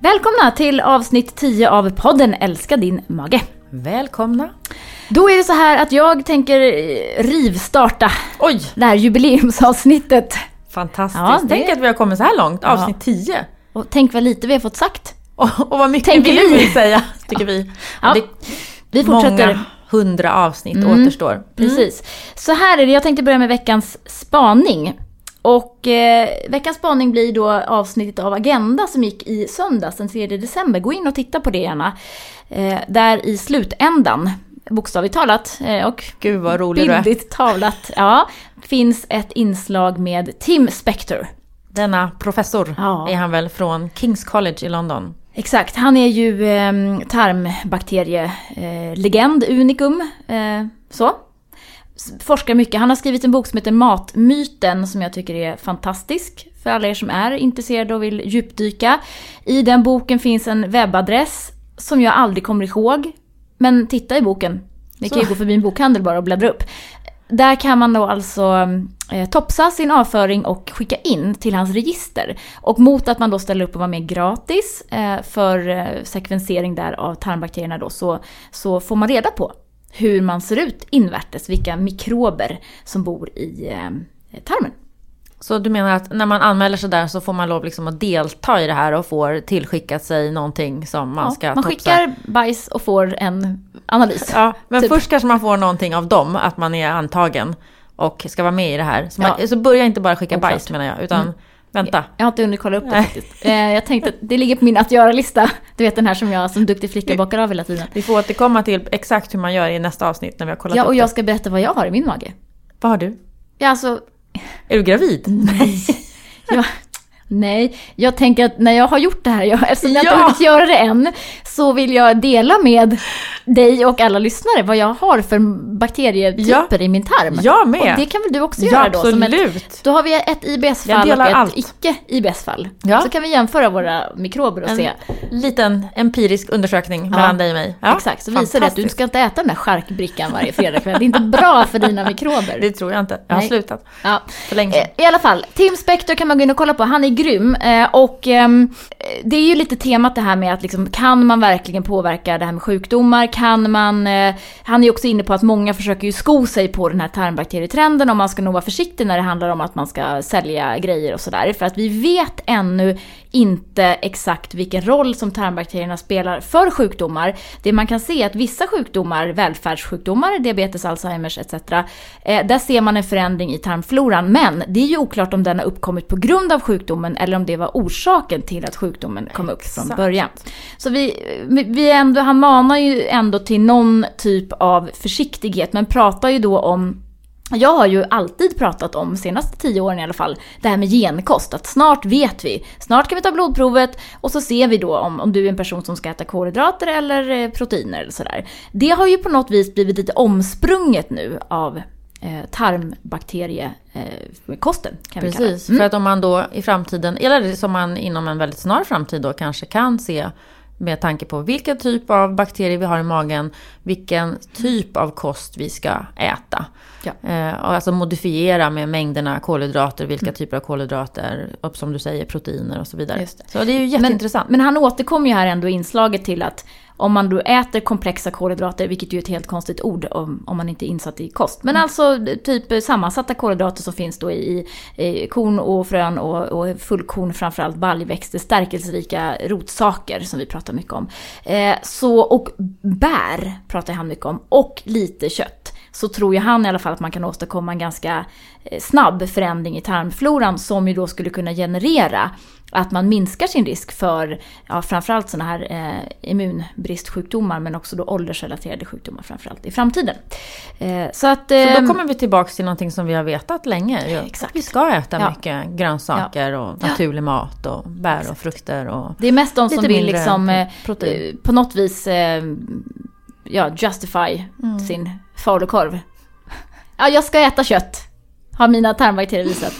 Välkomna till avsnitt 10 av podden Älska din mage. Välkomna. Då är det så här att jag tänker eh, rivstarta Oj, det här jubileumsavsnittet. fantastiskt. Ja, det- Tänk att vi har kommit så här långt, Ja. avsnitt 10. Och tänk vad lite vi har fått sagt. Och, och vad mycket Tänker vi vi. vill säga, tycker vi. Ja, det, Vi fortsätter. Många hundra avsnitt Mm. återstår. Precis. Så här är det, jag tänkte börja med veckans spaning. Och eh, veckans spaning blir då avsnittet av Agenda som gick i söndags den 3 december. Gå in och titta på det gärna. Eh, där i slutändan, bokstavligt talat eh, och Gud vad rolig talat, ja, finns ett inslag med Tim Spector. Denna professor Ja. är han väl från Kings College i London. Exakt, han är ju eh, tarmbakterielegend, eh, legend, unikum. Eh, så. Forskar mycket. Han har skrivit en bok som heter Matmyten som jag tycker är fantastisk för alla er som är intresserade och vill djupdyka. I den boken finns en webbadress som jag aldrig kommer ihåg. Men titta i boken. Ni kan ju gå förbi en bokhandel bara och bläddra upp. Där kan man då alltså eh, topsa sin avföring och skicka in till hans register. Och mot att man då ställer upp och vara med gratis eh, för eh, sekvensering där av tarmbakterierna då så, så får man reda på hur man ser ut invärtes, vilka mikrober som bor i eh, tarmen. Så du menar att när man anmäler sig där så får man lov liksom att delta i det här och får tillskickat sig någonting som man Ja, ska man topsa? skickar bajs och får en analys. Ja, men Typ. först kanske man får någonting av dem, att man är antagen och ska vara med i det här. Så, man, Ja. så börja inte bara skicka Oklart. bajs menar jag, utan Mm. Vänta. Jag har inte hunnit kolla upp det Nej. faktiskt. Eh, jag tänkte att det ligger på min att göra-lista. Du vet den här som jag som duktig flicka bakar av hela tiden. Vi får återkomma till exakt hur man gör i nästa avsnitt när vi har kollat Ja, upp och det. jag ska berätta vad jag har i min mage. Vad har du? Ja, alltså, Är du gravid? nej. Jag, nej, jag tänker att när jag har gjort det här, jag, eftersom jag inte Ja. har hunnit göra det än, så vill jag dela med dig och alla lyssnare vad jag har för bakterietyper i min tarm. Jag med! Och det kan väl du också ja, göra då? Som ett, absolut! då har vi ett IBS-fall och ett allt. icke-IBS-fall. Ja. Så kan vi jämföra våra mikrober och En se. liten empirisk undersökning Ja. mellan dig och mig. Ja, Exakt, så visar det att du ska inte äta den där charkbrickan varje fredagkväll. Det är inte bra för dina mikrober. Det tror jag inte. Jag har Nej. slutat Ja. för länge sedan. Eh, I alla fall, Tim Spector kan man gå in och kolla på. Han är grym. Eh, och ehm, det är ju lite temat det här med att liksom, kan man verkligen påverka det här med sjukdomar? Kan man... Eh, han är ju också inne på att många försöker ju sko sig på den här tarmbakterietrenden och man ska nog vara försiktig när det handlar om att man ska sälja grejer och sådär. För att vi vet ännu inte exakt vilken roll som tarmbakterierna spelar för sjukdomar. Det man kan se är att vissa sjukdomar, välfärdssjukdomar, diabetes, Alzheimers etc. Eh, där ser man en förändring i tarmfloran. Men det är ju oklart om den har uppkommit på grund av sjukdomen eller om det var orsaken till att sjukdomen kom upp från Exakt. början. Så vi, vi ändå, han manar ju ändå till någon typ av försiktighet men pratar ju då om jag har ju alltid pratat om, senaste tio åren i alla fall, det här med genkost. Att snart vet vi. Snart kan vi ta blodprovet och så ser vi då om, om du är en person som ska äta kolhydrater eller eh, proteiner eller sådär. Det har ju på något vis blivit lite omsprunget nu av tarmbakteriekosten. kan vi kalla det. Precis, för att om man då i framtiden, eller som man inom en väldigt snar framtid då kanske kan se med tanke på vilken typ av bakterier vi har i magen, vilken typ av kost vi ska äta. Ja. Eh, och alltså modifiera med mängderna kolhydrater, vilka Mm. typer av kolhydrater, och som du säger proteiner och så vidare. Det. Så det är ju jätteintressant. Men, men han återkommer ju här ändå i inslaget till att om man då äter komplexa kolhydrater, vilket ju är ett helt konstigt ord om, om man inte är insatt i kost. Men alltså typ sammansatta kolhydrater som finns då i, i korn och frön och, och fullkorn, framförallt baljväxter, stärkelserika rotsaker som vi pratar mycket om. Eh, så, och bär pratar han mycket om, och lite kött. Så tror ju han i alla fall att man kan åstadkomma en ganska eh, snabb förändring i tarmfloran som ju då skulle kunna generera att man minskar sin risk för ja, framförallt sådana här eh, immunbristsjukdomar men också då åldersrelaterade sjukdomar framförallt i framtiden. Eh, så att, eh, Så då kommer vi tillbaka till någonting som vi har vetat länge. Exakt. Vi ska äta Ja. mycket grönsaker och naturlig mat och bär och frukter. Och... det är mest de som vill liksom eh, på något vis eh, ja, justify Mm. sin falukorv. Ja, jag ska äta kött. Har mina tarmbakterier visat.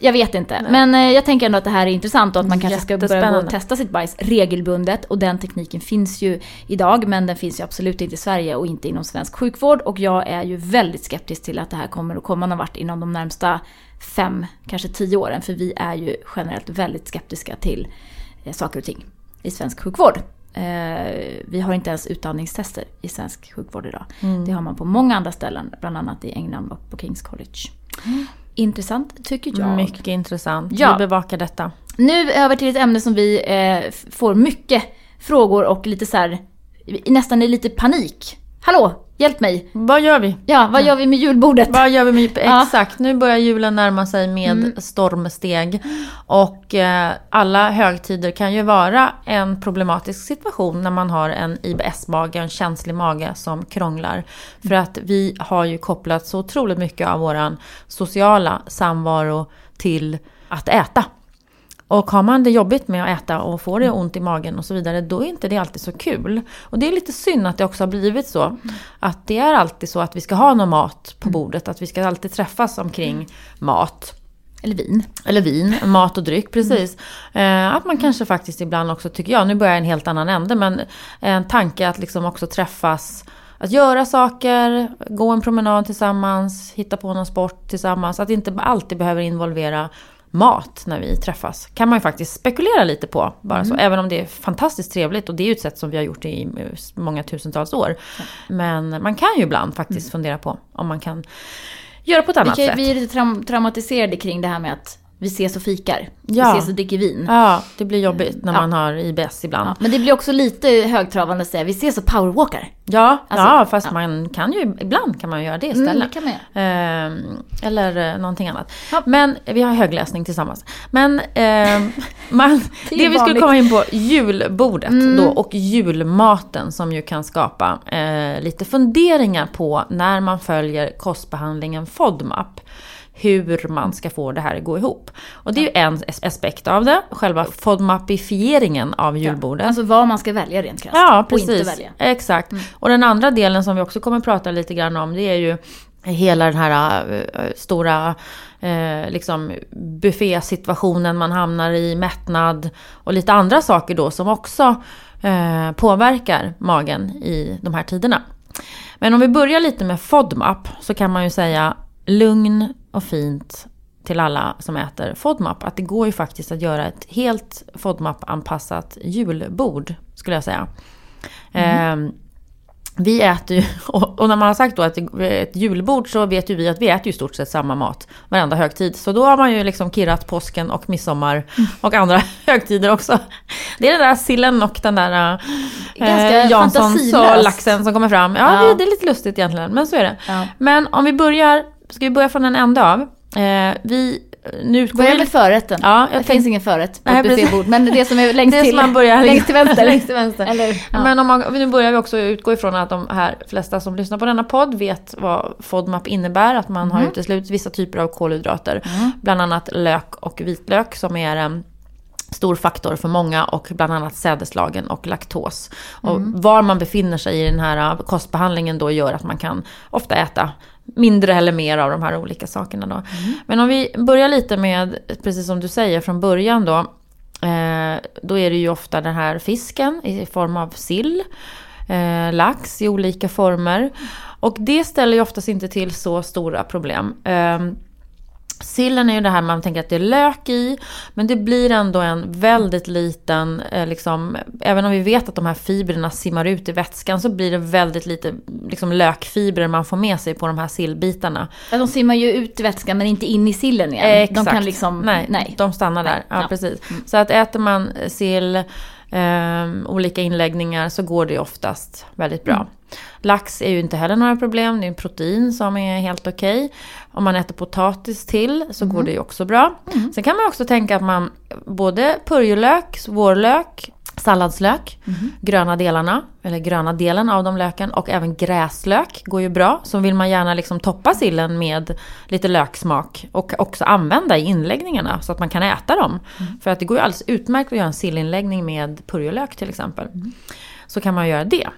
Jag vet inte. Men eh, jag tänker ändå att det här är intressant och att man kanske ska börja gå och testa sitt bajs regelbundet. Och den tekniken finns ju idag men den finns ju absolut inte i Sverige och inte inom svensk sjukvård. Och jag är ju väldigt skeptisk till att det här kommer att komma någon vart inom de närmsta fem, kanske tio åren. För vi är ju generellt väldigt skeptiska till eh, saker och ting i svensk sjukvård. Eh, vi har inte ens utandningstester i svensk sjukvård idag. Det har man på många andra ställen, bland annat i England och på Kings College. Intressant tycker jag. Mycket intressant. Ja. Vi bevakar detta. Nu över till ett ämne som vi eh, får mycket frågor och lite så här, nästan i lite panik. Hallå, hjälp mig! Vad gör vi? Ja, vad gör vi med julbordet? Vad gör vi med, Ja. Mm. exakt, nu börjar julen närma sig med stormsteg. Och eh, alla högtider kan ju vara en problematisk situation när man har en IBS-mage, en känslig mage som krånglar. För att vi har ju kopplat så otroligt mycket av våran sociala samvaro till att äta. Och har man det jobbigt med att äta och får det ont i magen och så vidare, då är inte det alltid så kul. Och det är lite synd att det också har blivit så. Att det är alltid så att vi ska ha någon mat på bordet, att vi ska alltid träffas omkring mat. Eller vin. Eller vin, mat och dryck, precis. Eh, att man kanske faktiskt ibland också, tycker jag, nu börjar jag en helt annan ände, men en tanke att liksom också träffas, att göra saker, gå en promenad tillsammans, hitta på någon sport tillsammans. Att inte alltid behöver involvera mat när vi träffas. Kan man ju faktiskt spekulera lite på. Bara så. Även om det är fantastiskt trevligt och det är ju ett sätt som vi har gjort i många tusentals år. Men man kan ju ibland faktiskt fundera på om man kan göra på ett Vi, annat kan, sätt. vi är lite traum- traumatiserade kring det här med att vi ses och fikar. Ja. Vi ses och dricker vin. Ja, det blir jobbigt när Ja. man har IBS ibland. Ja, men det blir också lite högtravande att säga vi ses och powerwalkar. Ja, Alltså, ja fast man kan ju, ibland kan man göra det Mm, istället. det kan man göra. Ehm, eller eh, någonting annat. Men vi har högläsning tillsammans. Men ehm, man, Det det, vi skulle komma in på, julbordet Mm. då och julmaten som ju kan skapa eh, lite funderingar på när man följer kostbehandlingen FODMAP. Hur man ska få det här att gå ihop. Och det är ju en as- aspekt av det, själva FODMAPifieringen av julbordet. Alltså vad man ska välja rent krasst. Ja, Och precis. inte välja. Mm. Exakt. Och den andra delen som vi också kommer att prata lite grann om, det är ju hela den här eh, stora eh, liksom buffésituationen man hamnar i, mättnad och lite andra saker då som också eh, påverkar magen i de här tiderna. Men om vi börjar lite med FODMAP så kan man ju säga lugn och fint till alla som äter FODMAP att det går ju faktiskt att göra ett helt FODMAP-anpassat julbord skulle jag säga. Eh, vi äter ju, och när man har sagt då att det är ett julbord så vet ju vi att vi äter ju stort sett samma mat varenda högtid. Så då har man ju liksom kirrat påsken och midsommar och andra högtider också. Det är den där sillen och den där Ganska eh, Janssons och laxen som kommer fram. Ja, Ja. Det, det är lite lustigt egentligen, men så är det. Ja. Men om vi börjar, ska vi börja från en ände av? Eh, vi, nu Börja med förrätten. Ja, jag det finns ingen förrätt på ett buffébord. Men det som är längst Det till. man börjar längst till vänster. längst till vänster. Eller, ja. Men om man, nu börjar vi också utgå ifrån att de här flesta som lyssnar på denna podd vet vad FODMAP innebär. Att man har uteslutit vissa typer av kolhydrater. Bland annat lök och vitlök som är en stor faktor för många och bland annat sädeslagen och laktos. Och var man befinner sig i den här kostbehandlingen då gör att man kan ofta äta mindre eller mer av de här olika sakerna då. Men om vi börjar lite med, precis som du säger från början då, eh, då är det ju ofta den här fisken i form av sill, eh, lax i olika former. Och det ställer ju oftast inte till så stora problem. Eh, Sillen är ju det här man tänker att det är lök i, men det blir ändå en väldigt liten, eh, liksom, även om vi vet att de här fibrerna simmar ut i vätskan så blir det väldigt lite liksom, lökfibrer man får med sig på de här sillbitarna. Ja, de simmar ju ut i vätskan men inte in i sillen igen. Exakt. De kan liksom... nej, nej. de stannar där. Nej, Ja, ja. precis. Så att äter man sill eh, olika inläggningar så går det oftast väldigt bra. Lax är ju inte heller några problem, det är en protein som är helt okej. Om man äter potatis till så går det ju också bra. Sen kan man också tänka att man både purjolök, vårlök, salladslök, gröna delarna, eller gröna delen av de löken och även gräslök går ju bra. Så vill man gärna liksom toppa sillen med lite löksmak och också använda i inläggningarna så att man kan äta dem. För att det går ju alldeles utmärkt att göra en sillinläggning med purjolök till exempel. Så kan man göra det.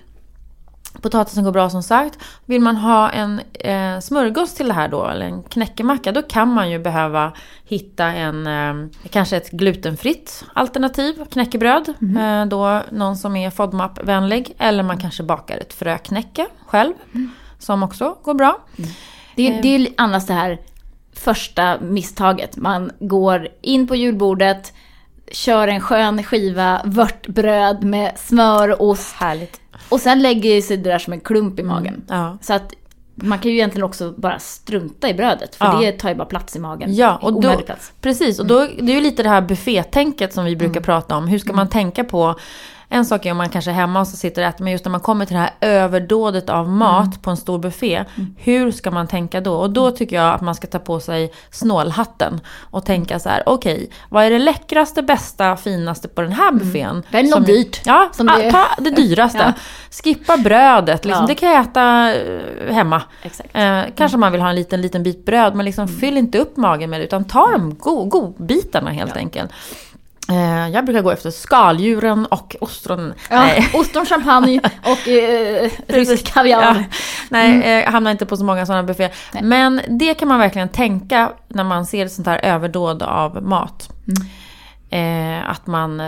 Potatisen går bra som sagt. Vill man ha en eh, smörgås till det här då, eller en knäckemacka, då kan man ju behöva hitta en, eh, kanske ett glutenfritt alternativ, knäckebröd. Eh, då någon som är FODMAP-vänlig. Eller man kanske bakar ett fröknäcke själv, som också går bra. Det, det är ju annars det här första misstaget. Man går in på julbordet, kör en skön skiva vörtbröd med smör och ost. Härligt. Och sen lägger sig det där som en klump i magen. Ja. Så att man kan ju egentligen också bara strunta i brödet. För Ja. det tar ju bara plats i magen. Ja, och då, plats. precis. Och då, det är ju lite det här buffétänket som vi brukar prata om. Hur ska man tänka på en sak är om man kanske är hemma och så sitter och äter, men just när man kommer till det här överdådet av mat på en stor buffé. Hur ska man tänka då? Och då tycker jag att man ska ta på sig snålhatten och tänka så här: okej, vad är det läckraste, bästa, finaste på den här buffén? Välj något dyrt. Ja, Som ah, det- ta det dyraste. Ja. Skippa brödet, liksom. Ja. det kan jag äta eh, hemma. Exakt. Eh, kanske man vill ha en liten, liten bit bröd, men liksom fyll inte upp magen med det, utan ta de go- godbitarna helt enkelt. Eh, jag brukar gå efter skaldjuren och ostron. Ja, ostron, champagne och eh, rysk kaviar. Ja, nej, eh, hamnar inte på så många sådana bufféer. Men det kan man verkligen tänka när man ser ett sånt här överdåd av mat. Eh, att man eh,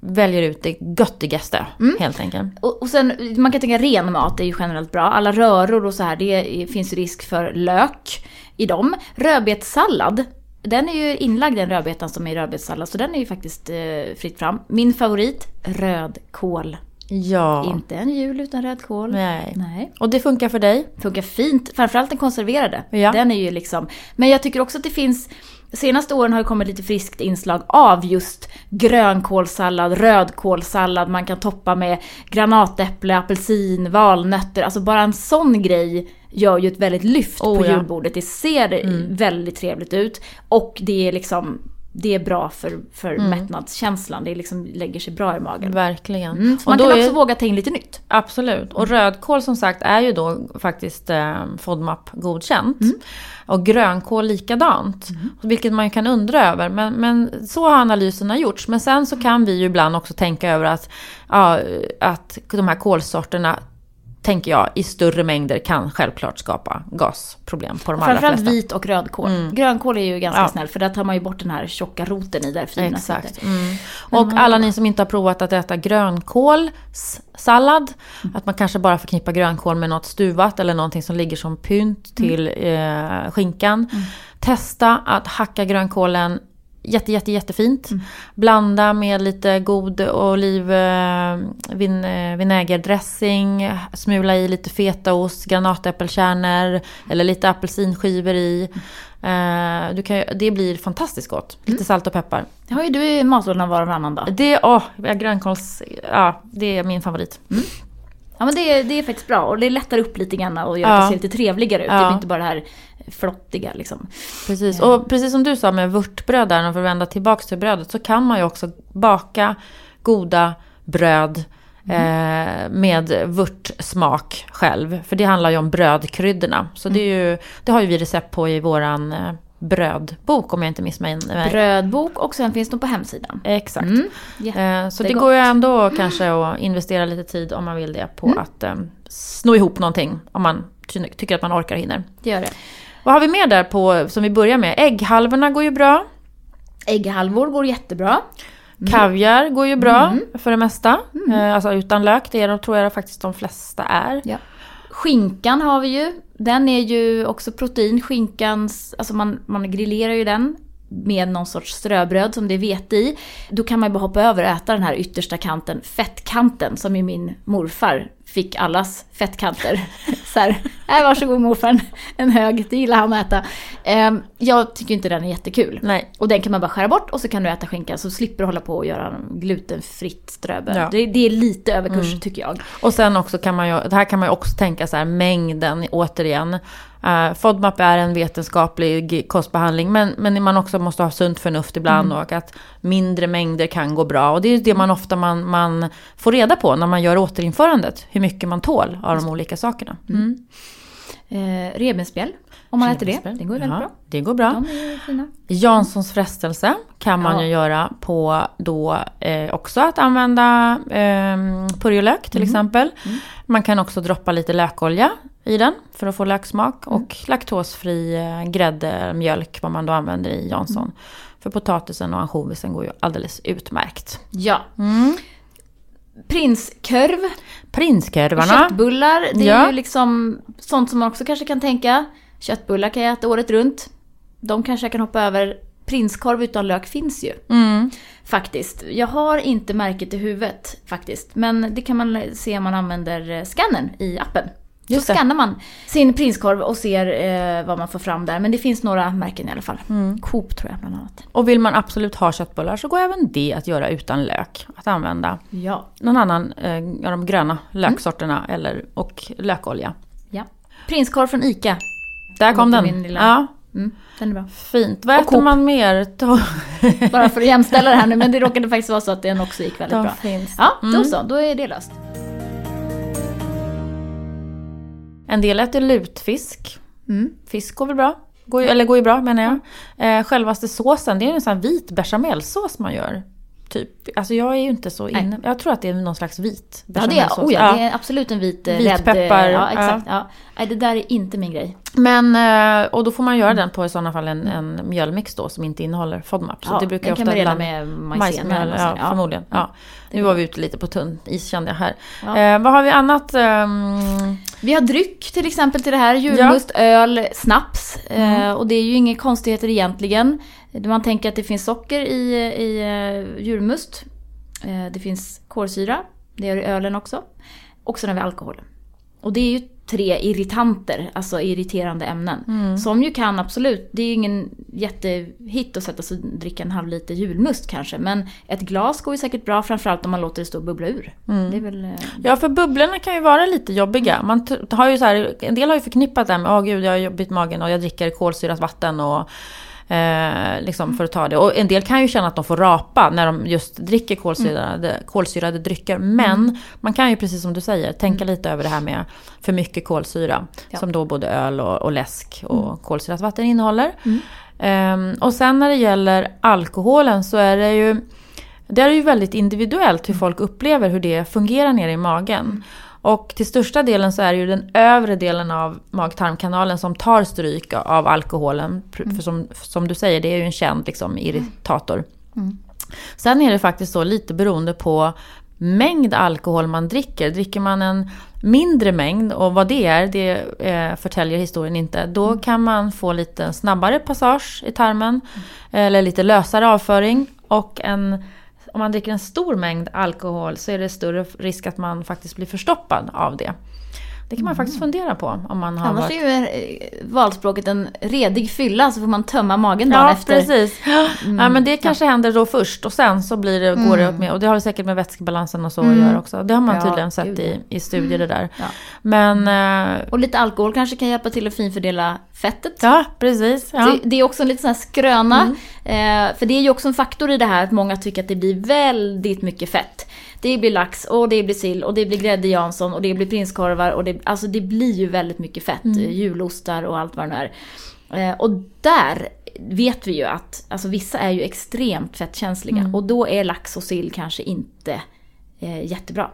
väljer ut det göttigaste helt enkelt. Och, och sen, man kan tänka ren mat är ju generellt bra. Alla röror och så här, det finns risk för lök i dem. Rödbetssallad, den är ju inlagd den rödbetan som är i rödbetssallad, så den är ju faktiskt eh, fritt fram. Min favorit, rödkål. Ja. Inte en jul utan rödkål. Nej. Nej. Och det funkar för dig? Funkar fint, framförallt den konserverade. Ja. Den är ju liksom... Men jag tycker också att det finns... Senaste åren har det kommit lite friskt inslag av just grönkålssallad, rödkålssallad, man kan toppa med granatäpple, apelsin, valnötter. Alltså bara en sån grej gör ju ett väldigt lyft Oh, på ja. julbordet. Det ser väldigt trevligt ut. Och det är liksom... Det är bra för, för mättnadskänslan. Det liksom lägger sig bra i magen. Verkligen. Mm, så Och man kan är- också våga ta in lite nytt. Absolut. Och rödkål som sagt är ju då faktiskt eh, FODMAP godkänt. Och grönkål likadant. Vilket man kan undra över. Men, men så har analyserna gjorts. Men sen så kan vi ju ibland också tänka över att, ja, att de här kolsorterna tänker jag, i större mängder kan självklart skapa gasproblem på de allra Framförallt flesta. vit och rödkål. Grönkål är ju ganska Ja. snäll för där tar man ju bort den här tjocka roten i där fina Exakt. Mm. Och alla ni som inte har provat att äta grönkålssallad, att man kanske bara förknippar grönkål med något stuvat eller någonting som ligger som pynt till eh, skinkan. Testa att hacka grönkålen jätte, jätte, jättefint. Blanda med lite god oliv, eh, vin, eh, smula i lite fetaost, granatäppelkärnor eller lite apelsinskivor i. Eh, du kan, det blir fantastiskt gott. Lite salt och peppar. Det har ju du i matlådan var och varannan dag. Det, ja, grönkåls, ja, det är min favorit. Ja men det är, det är faktiskt bra och det lättar upp lite grann och gör att Ja. det ser lite trevligare ut. Det Ja. blir inte bara det här flottiga liksom. Precis, och precis som du sa med vörtbröd där, och för att vända tillbaka till brödet, så kan man ju också baka goda bröd eh, med vörtsmak själv. För det handlar ju om brödkryddorna. Så det, är ju, det har ju vi recept på i våran eh, brödbok om jag inte missminner mig. Brödbok och sen finns de på hemsidan. Exakt. Mm. Eh, Så det, går ju ändå kanske att investera lite tid om man vill det på att eh, sno ihop någonting. Om man ty- tycker att man orkar och hinner. Det gör det. Vad har vi mer där på, som vi börjar med? Ägghalvorna går ju bra. Ägghalvor går jättebra. Kaviar går ju bra för det mesta. Eh, alltså utan lök, det är, de- tror jag faktiskt de flesta är. Ja. Skinkan har vi ju. Den är ju också protein. Skinkans, alltså man, man grillerar ju den med någon sorts ströbröd som det är vete i. Då kan man ju bara hoppa över och äta den här yttersta kanten, fettkanten, som ju min morfar fick allas fettkanter. Så här, Här, varsågod morfar, en, en hög, det gillar han att äta. Ehm, jag tycker inte den är jättekul. Nej. Och den kan man bara skära bort och så kan du äta skinka så slipper du hålla på och göra glutenfritt ströbröd. Ja. Det, det är lite överkurs tycker jag. Och sen också kan man ju, det här kan man ju också tänka så här, mängden återigen. Uh, FODMAP är en vetenskaplig kostbehandling men, men man också måste ha sunt förnuft ibland och att mindre mängder kan gå bra. Och det är det man ofta man, man får reda på när man gör återinförandet. Hur mycket man tål av de olika sakerna. Mm. Eh, revbensspjäll, om man äter det. Det går väldigt Ja, bra. Det går bra. De är fina. Janssons frestelse kan man Ja. ju göra på då eh, också att använda eh, purjolök till exempel. Man kan också droppa lite lökolja i den för att få löksmak. Och laktosfri eh, grädde, mjölk vad man då använder i Jansson. För potatisen och ansjovisen går ju alldeles utmärkt. Ja. Prinskorv, Prinskorvarna. köttbullar, det är Ja. ju liksom sånt som man också kanske kan tänka. Köttbullar kan jag äta året runt. De kanske jag kan hoppa över. Prinskorv utan lök finns ju. Mm. Faktiskt. Jag har inte märket i huvudet faktiskt. Men det kan man se om man använder eh, scannern i appen. Just det. skannar man sin prinskorv och ser eh, vad man får fram där. Men det finns några märken i alla fall. Mm. Coop tror jag bland annat. Och vill man absolut ha köttbullar så går även det att göra utan lök. Att använda Ja. någon annan eh, av de gröna löksorterna eller, och lökolja. ja. Prinskorv från ICA. Där kom den. lilla- Ja, Mm, den är bra. fint. Vad Och äter Coop. man mer? Bara för att jämställa det här nu. Men det råkade faktiskt vara så att den också gick väldigt då bra. finns. Ja, då Mm. så. Då är det löst. En del äter lutfisk. Mm. Fisk går väl bra? Går ju, eller går ju bra menar jag. Eh, självaste såsen, det är ju en sån vit bechamelsås man gör. Typ. Alltså jag är ju inte så Nej. inne. Jag tror att det är någon slags vit Ja, det är, bechamelsås. oh ja, det är absolut en vit eh, Vitpeppar, eh, Ja, ja. exakt. Ja. Nej, det där är inte min grej. Men, eh, och då får man göra den på i sådana fall en, en mjölmix då som inte innehåller FODMAP. Så Ja, det brukar jag kan ofta man reda med. Majsmjöl, ja, så. Ja. förmodligen. Ja. Nu var vi ute lite på tunn is kände jag här. Ja. Eh, vad har vi annat? ehm, Vi har dryck till exempel till det här. Julmust, öl, snaps. Mm. Eh, och det är ju inga konstigheter egentligen. Man tänker att det finns socker i, i eh, julmust. Eh, det finns kolsyra. Det gör det i ölen också. Och sen har vi alkohol. Och det är ju tre irritanter, alltså irriterande ämnen. Mm. Som ju kan absolut, det är ju ingen jättehit att sätta sig och dricka en halv liter julmust kanske. Men ett glas går ju säkert bra, framförallt om man låter det stå och bubbla ur. Mm. Det är väl... eh, Ja, för bubblorna kan ju vara lite jobbiga. Man har ju så här, en del har ju förknippat det här med åh gud, jag har jobbigt magen och jag dricker kolsyrat vatten och eh, liksom för att ta det. Och en del kan ju känna att de får rapa när de just dricker kolsyrade, kolsyrade drycker. Men man kan ju precis som du säger tänka lite över det här med för mycket kolsyra. Ja. Som då både öl och, och läsk och kolsyrat vatten innehåller. Ehm, och sen när det gäller alkoholen så är det ju det är ju väldigt individuellt hur folk upplever hur det fungerar nere i magen. Och till största delen så är det ju den övre delen av mag-tarmkanalen som tar stryk av alkoholen. Pr- För som, som du säger, det är ju en känd liksom, irritator. Sen är det faktiskt så lite beroende på mängd alkohol man dricker. Dricker man en mindre mängd, och vad det är, det eh, förtäljer historien inte. Då kan man få lite snabbare passage i tarmen, eller lite lösare avföring. Och en, om man dricker en stor mängd alkohol så är det större risk att man faktiskt blir förstoppad av det. Det kan man faktiskt fundera på om man har Annars varit... är ju eh, valspråket en redig fylla så får man tömma magen dagen Ja, efter. precis. Ja, men det kanske händer då först och sen så blir det, går det upp med, och det har säkert med vätskebalansen och så att göra också. Det har man Ja, tydligen sett gud, i, i studier det där. Ja. Men, eh, Och lite alkohol kanske kan hjälpa till att finfördela fettet. ja precis. Ja. Mm. Det, det är också en liten sån här skröna. Eh, för det är ju också en faktor i det här att många tycker att det blir väldigt mycket fett. Det blir lax och det blir sill och det blir grädde Jansson och det blir prinskorvar och det, alltså det blir ju väldigt mycket fett. Mm. eh, Julostar och allt vad det är. Eh, och där vet vi ju att alltså vissa är ju extremt fettkänsliga Mm. och då är lax och sill kanske inte eh, jättebra.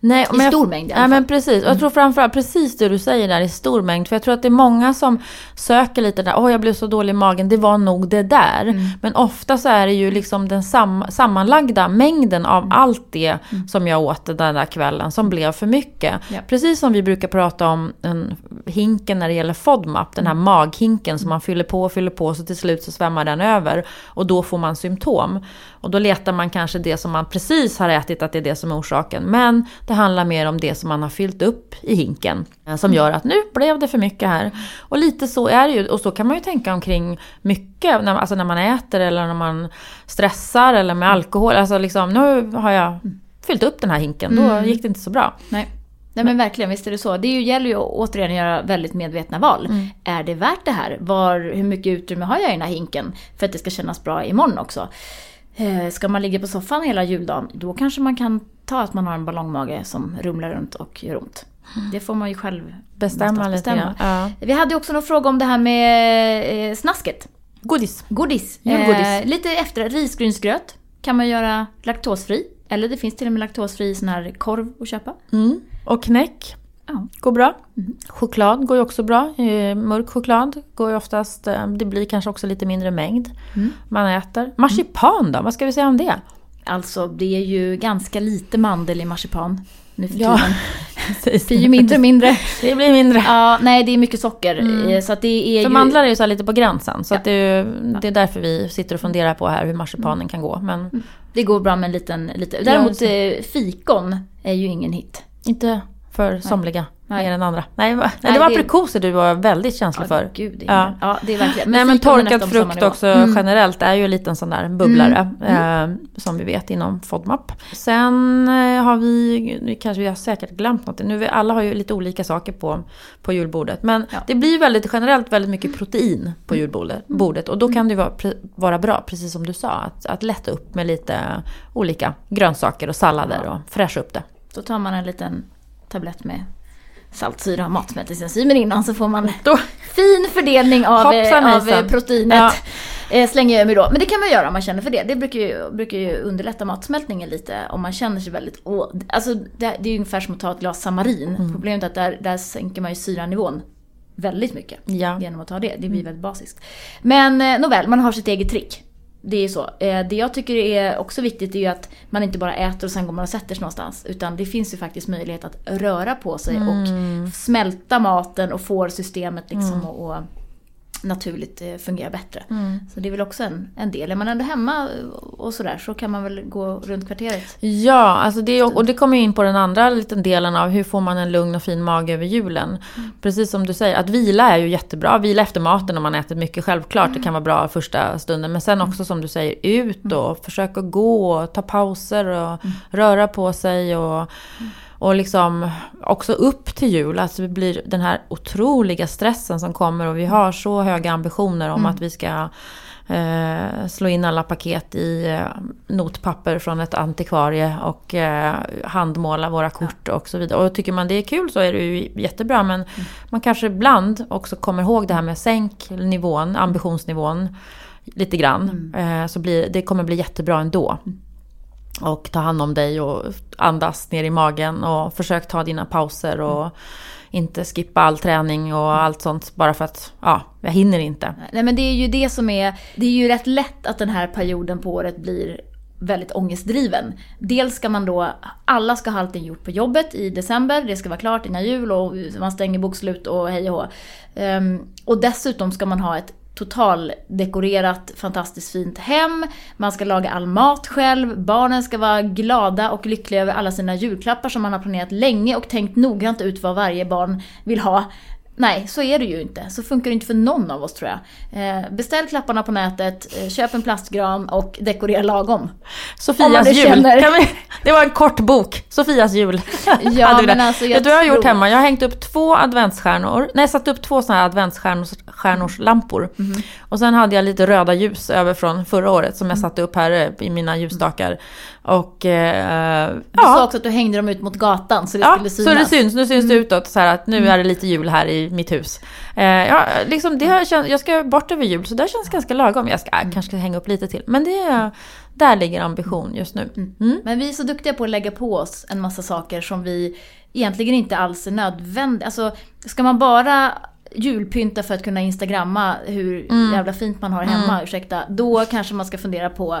Nej, I men jag- stor mängd i alla fall. men precis. Och jag tror framförallt precis det du säger där i stor mängd. För jag tror att det är många som söker lite där, åh jag blev så dålig i magen, det var nog det där. Mm. Men ofta så är det ju liksom den sam sammanlagda mängden av Mm. allt det som jag åt den där kvällen som blev för mycket. Ja. Precis som vi brukar prata om en hinken när det gäller FODMAP, den här Mm. maghinken som man fyller på och fyller på så till slut så svämmar den över. Och då får man symptom. Och då letar man kanske det som man precis har ätit att det är det som är orsaken. Men Det handlar mer om det som man har fyllt upp i hinken. eh, Som gör att nu blev det för mycket här. Och lite så är det ju. Och så kan man ju tänka omkring mycket. När, alltså när man äter eller när man stressar eller med alkohol. Alltså liksom, nu har jag fyllt upp den här hinken. Då gick det inte så bra. Nej. Nej men verkligen, visst är det så. Det ju, gäller ju att återigen göra väldigt medvetna val. Mm. Är det värt det här? Var, hur mycket utrymme har jag i den här hinken? För att det ska kännas bra imorgon också. Eh, ska man ligga på soffan hela juldagen, då kanske man kan ta att man har en ballongmage som rumlar runt och gör ont. Det får man ju själv Bestämma grann. Ja. Vi hade också någon fråga om det här med eh, snasket. Godis. Godis. Julgodis. Eh, lite efter, risgrynsgröt kan man göra laktosfri. Eller det finns till och med laktosfri sån här korv att köpa. Mm. Och knäck. Ja. Går bra. Choklad går ju också bra. Eh, Mörk choklad går ju oftast, eh, det blir kanske också lite mindre mängd man äter. Marsipan då, vad ska vi säga om det? Alltså det är ju ganska lite mandel i marsipan nu för Ja, tiden. Det blir ju mindre och mindre. Det blir mindre. Ja, nej det är mycket socker. eh, Så att det är För ju... mandlar är ju så här lite på gränsen. Så Ja. det, är ju, det är därför vi sitter och funderar på här hur marsipanen kan gå. Men Det går bra med en liten... liten. Däremot eh, fikon är ju ingen hit. inte för somliga Nej. mer än andra. Nej, nej, Nej, det var det- aprikoser du var väldigt känslig för. Gud, det Ja. ja. det är verkligen. Nej men fikon är torkad frukt också Mm. generellt är ju en liten sån där bubblare. Eh, som vi vet inom FODMAP. Sen eh, har vi, nu kanske vi har säkert glömt något. Nu, vi- alla har ju lite olika saker på, på julbordet. Men Ja. det blir väldigt generellt väldigt mycket protein på julbordet. Bordet, och då kan det ju vara, vara bra, precis som du sa, att, att lätta upp med lite olika grönsaker och sallader och fräscha upp det. Då tar man en liten tablett med saltsyra och matsmältningsenzymer innan så får man Då, fin fördelning av, av proteinet. Ja. Eh, slänger jag mig då. Men det kan man göra om man känner för det. Det brukar ju, brukar ju underlätta matsmältningen lite om man känner sig väldigt... Åh, alltså det, det är ju ungefär som att ta ett glas samarin. Mm. Problemet är att där, där sänker man ju syranivån väldigt mycket. ja. Genom att ta det. Det blir väldigt basiskt. Men eh, nåväl, man har sitt eget trick. Det är så. Eh, det jag tycker är också viktigt är ju att man inte bara äter och sen går man och sätter sig någonstans. Utan det finns ju faktiskt möjlighet att röra på sig och smälta maten och få systemet liksom att att naturligt eh, fungera bättre. Så det är väl också en, en del. Är man ändå hemma och sådär så kan man väl gå runt kvarteret. Ja, alltså det, och det kommer ju in på den andra liten delen av hur får man en lugn och fin mage över julen. Precis som du säger, att vila är ju jättebra. Vila efter maten om man ätit mycket, självklart. Det kan vara bra första stunden. Men sen också som du säger, ut och försöka gå och ta pauser och röra på sig. Och, och liksom också upp till jul. Alltså det blir den här otroliga stressen som kommer och vi har så höga ambitioner om att vi ska eh, slå in alla paket i eh, notpapper från ett antikvarie och eh, handmåla våra kort och så vidare. Och tycker man det är kul så är det ju jättebra men man kanske ibland också kommer ihåg det här med sänk nivån, ambitionsnivån lite grann. Eh, så blir, det kommer bli jättebra ändå. Och ta hand om dig och andas ner i magen och försök ta dina pauser och inte skippa all träning och allt sånt bara för att ja, jag hinner inte. Nej men det är ju det som är, det är ju rätt lätt att den här perioden på året blir väldigt ångestdriven. Dels ska man då, alla ska ha allting gjort på jobbet i december, det ska vara klart innan jul och man stänger bokslut och hej och hå. Ehm, Och dessutom ska man ha ett totaldekorerat, fantastiskt fint hem. Man ska laga all mat själv. Barnen ska vara glada och lyckliga över alla sina julklappar som man har planerat länge och tänkt noggrant ut vad varje barn vill ha. Nej, så är det ju inte. Så funkar det inte för någon av oss tror jag. Eh, beställ klapparna på nätet, eh, köp en plastgran och dekorera lagom. Sofias jul. känner- vi, det var en kort bok. Sofias jul. Ja, men alltså, jag jag har gjort tror- hemma? Jag har hängt upp två adventsstjärnor. Nej, satt upp två sådana här adventsstjärnorslampor. Mhm. Och sen hade jag lite röda ljus över från förra året som Mm. jag satte upp här eh, i mina ljusstakar. Och eh, Du sa ja, också att du hängde dem ut mot gatan så det ja skulle så synas. Mm. det syns. Nu syns det utåt så här att nu är det lite jul här i mitt hus. Eh, ja, liksom det här känns, jag ska bort över jul så det här känns ganska lagom. Jag ska Mm. äh, kanske hänga upp lite till. Men det är, där ligger ambition just nu. Mm. Men vi är så duktiga på att lägga på oss en massa saker som vi egentligen inte alls är nödvändiga. Alltså, ska man bara julpynta för att kunna instagramma hur Mm. jävla fint man har hemma, ursäkta, då kanske man ska fundera på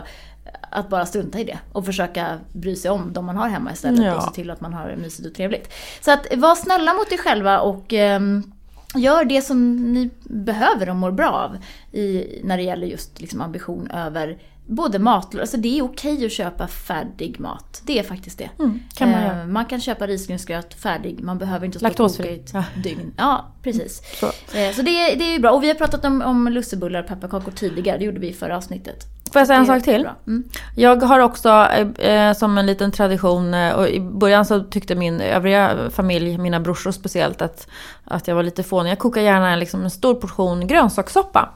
att bara strunta i det och försöka bry sig om de man har hemma istället Ja. och se till att man har mysigt och trevligt. Så att var snälla mot er själva och ehm, gör det som ni behöver och mår bra av i, när det gäller just liksom ambition över både mat, alltså det är okej att köpa färdig mat. Det är faktiskt det. Mm, kan man Eh, man kan köpa risgrynsgröt färdig, man behöver inte stå och koka i ett Ja. dygn. Ja, precis. Så. Eh, Så det, är- det är ju bra. Och vi har pratat om, om lussebullar och pepparkakor tidigare, det gjorde vi i förra avsnittet. Får jag säga en sak till? Mm. Jag har också eh, eh, som en liten tradition, eh, och i början så tyckte min övriga familj, mina brorsor speciellt, att, att jag var lite fånig. Jag kokar gärna liksom en stor portion grönsakssoppa.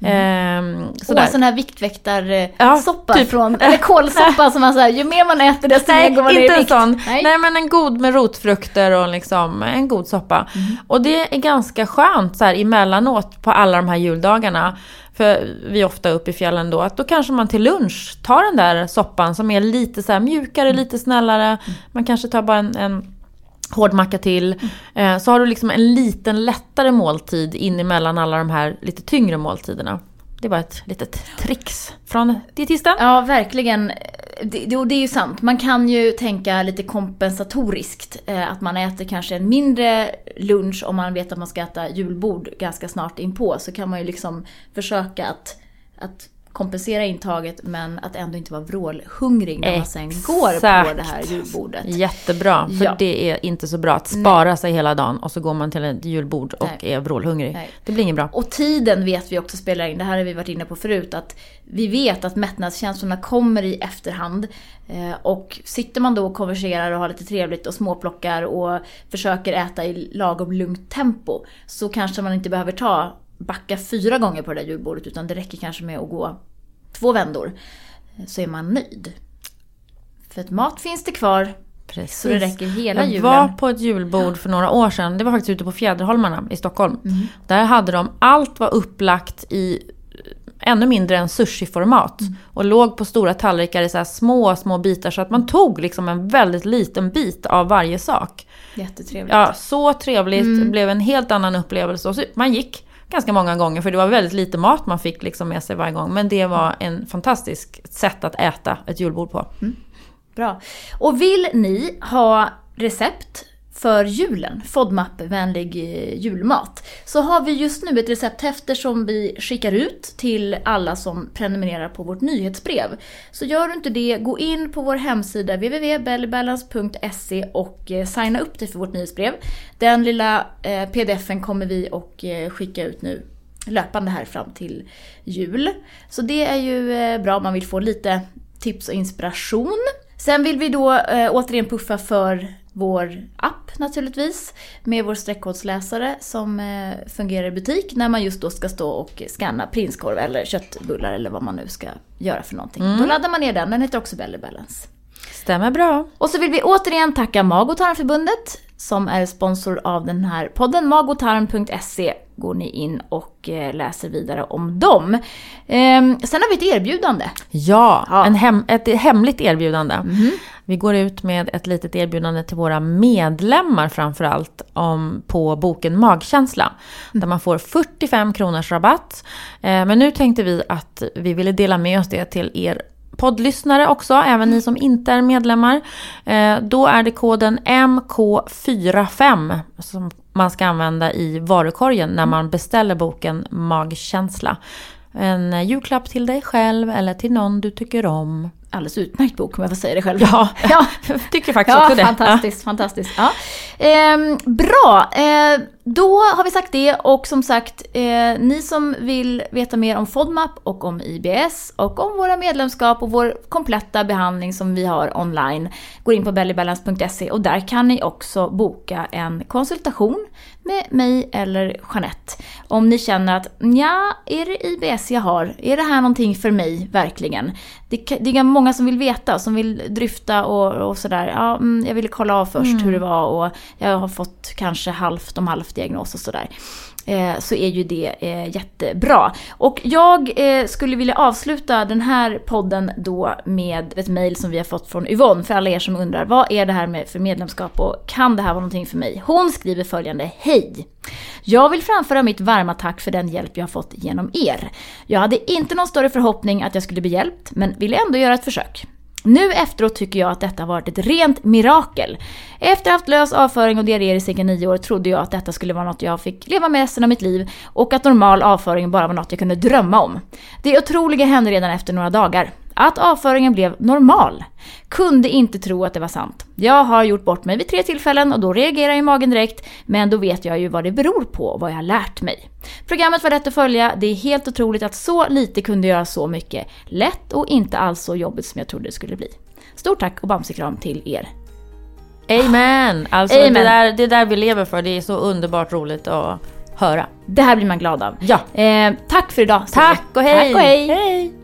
Mm. Och sådär. en sån här Ja, viktvektarsoppa typ. från, eller kålsoppa som man säger, ju mer man äter desto mer Nej, går man ner i vikt. sån. Nej. Nej. men en god med rotfrukter och liksom en god soppa. Och det är ganska skönt så här emellanåt på alla de här juldagarna. För vi är ofta uppe i fjällen då. Att då kanske man till lunch tar den där soppan som är lite så mjukare, lite snällare. Man kanske tar bara en, en hård macka till. Eh, så har du liksom en liten lättare måltid in emellan alla de här lite tyngre måltiderna. Det var ett litet trix från dietisten. Ja, verkligen. Det, det, det är ju sant. Man kan ju tänka lite kompensatoriskt. Eh, att man äter kanske en mindre lunch om man vet att man ska äta julbord ganska snart inpå. Så kan man ju liksom försöka att, att kompensera intaget men att ändå inte vara vrålhungrig när man sen går på Exakt. det här julbordet. Jättebra, för Ja. det är inte så bra att spara sig hela dagen och så går man till ett julbord och Nej. är vrålhungrig. Nej. Det blir inget bra. Och tiden vet vi också spelar in. Det här har vi varit inne på förut. Att vi vet att mättnadskänslorna kommer i efterhand. Eh, Och sitter man då och konverserar och har lite trevligt och småplockar och försöker äta i lagom lugnt tempo. Så kanske man inte behöver ta, backa fyra gånger på det där julbordet. Utan det räcker kanske med att gå två vändor. Så är man nöjd. För att mat finns det kvar. Precis. Så det räcker hela jag julen. var på ett julbord för några år sedan. Det var faktiskt ute på Fjäderholmarna i Stockholm. Mm. Där hade de, allt var upplagt i eh, ännu mindre än sushi-format. Mm. Och låg på stora tallrikar i så små, små bitar. Så att man tog liksom en väldigt liten bit av varje sak. Jättetrevligt. Ja, så trevligt. Mm. Det blev en helt annan upplevelse. Och så, man gick ganska många gånger för det var väldigt lite mat man fick liksom med sig varje gång. Men det var en fantastisk sätt att äta ett julbord på. Bra. Och vill ni ha recept för julen, FODMAP-vänlig eh, julmat, så har vi just nu ett recepthäfte som vi skickar ut till alla som prenumererar på vårt nyhetsbrev. Så gör du inte det, gå in på vår hemsida www.bellybalance.se och eh, signa upp dig för vårt nyhetsbrev. Den lilla eh, pdfen kommer vi att skicka ut nu löpande här fram till jul. Så det är ju bra om man vill få lite tips och inspiration. Sen vill vi då återigen puffa för vår app naturligtvis. Med vår streckkodsläsare som eh, fungerar i butik när man just då ska stå och scanna prinskorv eller köttbullar eller vad man nu ska göra för någonting. Då laddar man ner den, den heter också Belly Balance. Stämmer bra. Och så vill vi återigen tacka Mag och tarmförbundet som är sponsor av den här podden. Magotarm.se går ni in och eh, läser vidare om dem. Ehm, sen har vi ett erbjudande. Ja, Ja. En hem, ett hemligt erbjudande. Vi går ut med ett litet erbjudande till våra medlemmar framförallt om, på boken Magkänsla. Där man får 45 kronors rabatt. Eh, men nu tänkte vi att vi ville dela med oss det till er poddlyssnare också, även ni som inte är medlemmar. Eh, då är det koden MK45 som man ska använda i varukorgen när man beställer boken Magkänsla. En julklapp till dig själv eller till någon du tycker om. Alldeles utmärkt bok om jag får säga det själv. Ja, ja. jag tycker faktiskt Ja, också det. fantastiskt, fantastiskt. Ja. Ehm, bra, eh, då har vi sagt det och som sagt, eh, ni som vill veta mer om FODMAP och om IBS och om våra medlemskap och vår kompletta behandling som vi har online, går in på bellybalance.se och där kan ni också boka en konsultation med mig eller Jeanette. Om ni känner att ja, är det IBS jag har? Är det här någonting för mig verkligen? Det, det är många som vill veta, som vill dryfta och, och sådär. Ja, mm, jag ville kolla av först hur det var och jag har fått kanske halvt om halvt diagnos och sådär. Eh, så är ju det eh, jättebra. Och jag eh, skulle vilja avsluta den här podden då med ett mejl som vi har fått från Yvonne, för alla er som undrar vad är det här med för medlemskap och kan det här vara någonting för mig? Hon skriver följande, Hej! Jag vill framföra mitt varma tack för den hjälp jag har fått genom er. Jag hade inte någon större förhoppning att jag skulle bli hjälpt, men ville ändå göra ett försök. Nu efteråt tycker jag att detta har varit ett rent mirakel. Efter att ha haft lös avföring och diarréer i cirka nio år trodde jag att detta skulle vara något jag fick leva med resten av mitt liv och att normal avföring bara var något jag kunde drömma om. Det otroliga hände redan efter några dagar. Att avföringen blev normal. Kunde inte tro att det var sant. Jag har gjort bort mig vid tre tillfällen och då reagerar ju magen direkt, men då vet jag ju vad det beror på och vad jag har lärt mig. Programmet var lätt att följa, det är helt otroligt att så lite kunde göra så mycket. Lätt och inte alls så jobbigt som jag trodde det skulle bli. Stort tack och bamsekram till er. Amen! Alltså Amen. Det, där, det där vi lever för, det är så underbart roligt att höra. Det här blir man glad av. Ja. Eh, tack för idag. Tack och hej! Tack och hej. hej.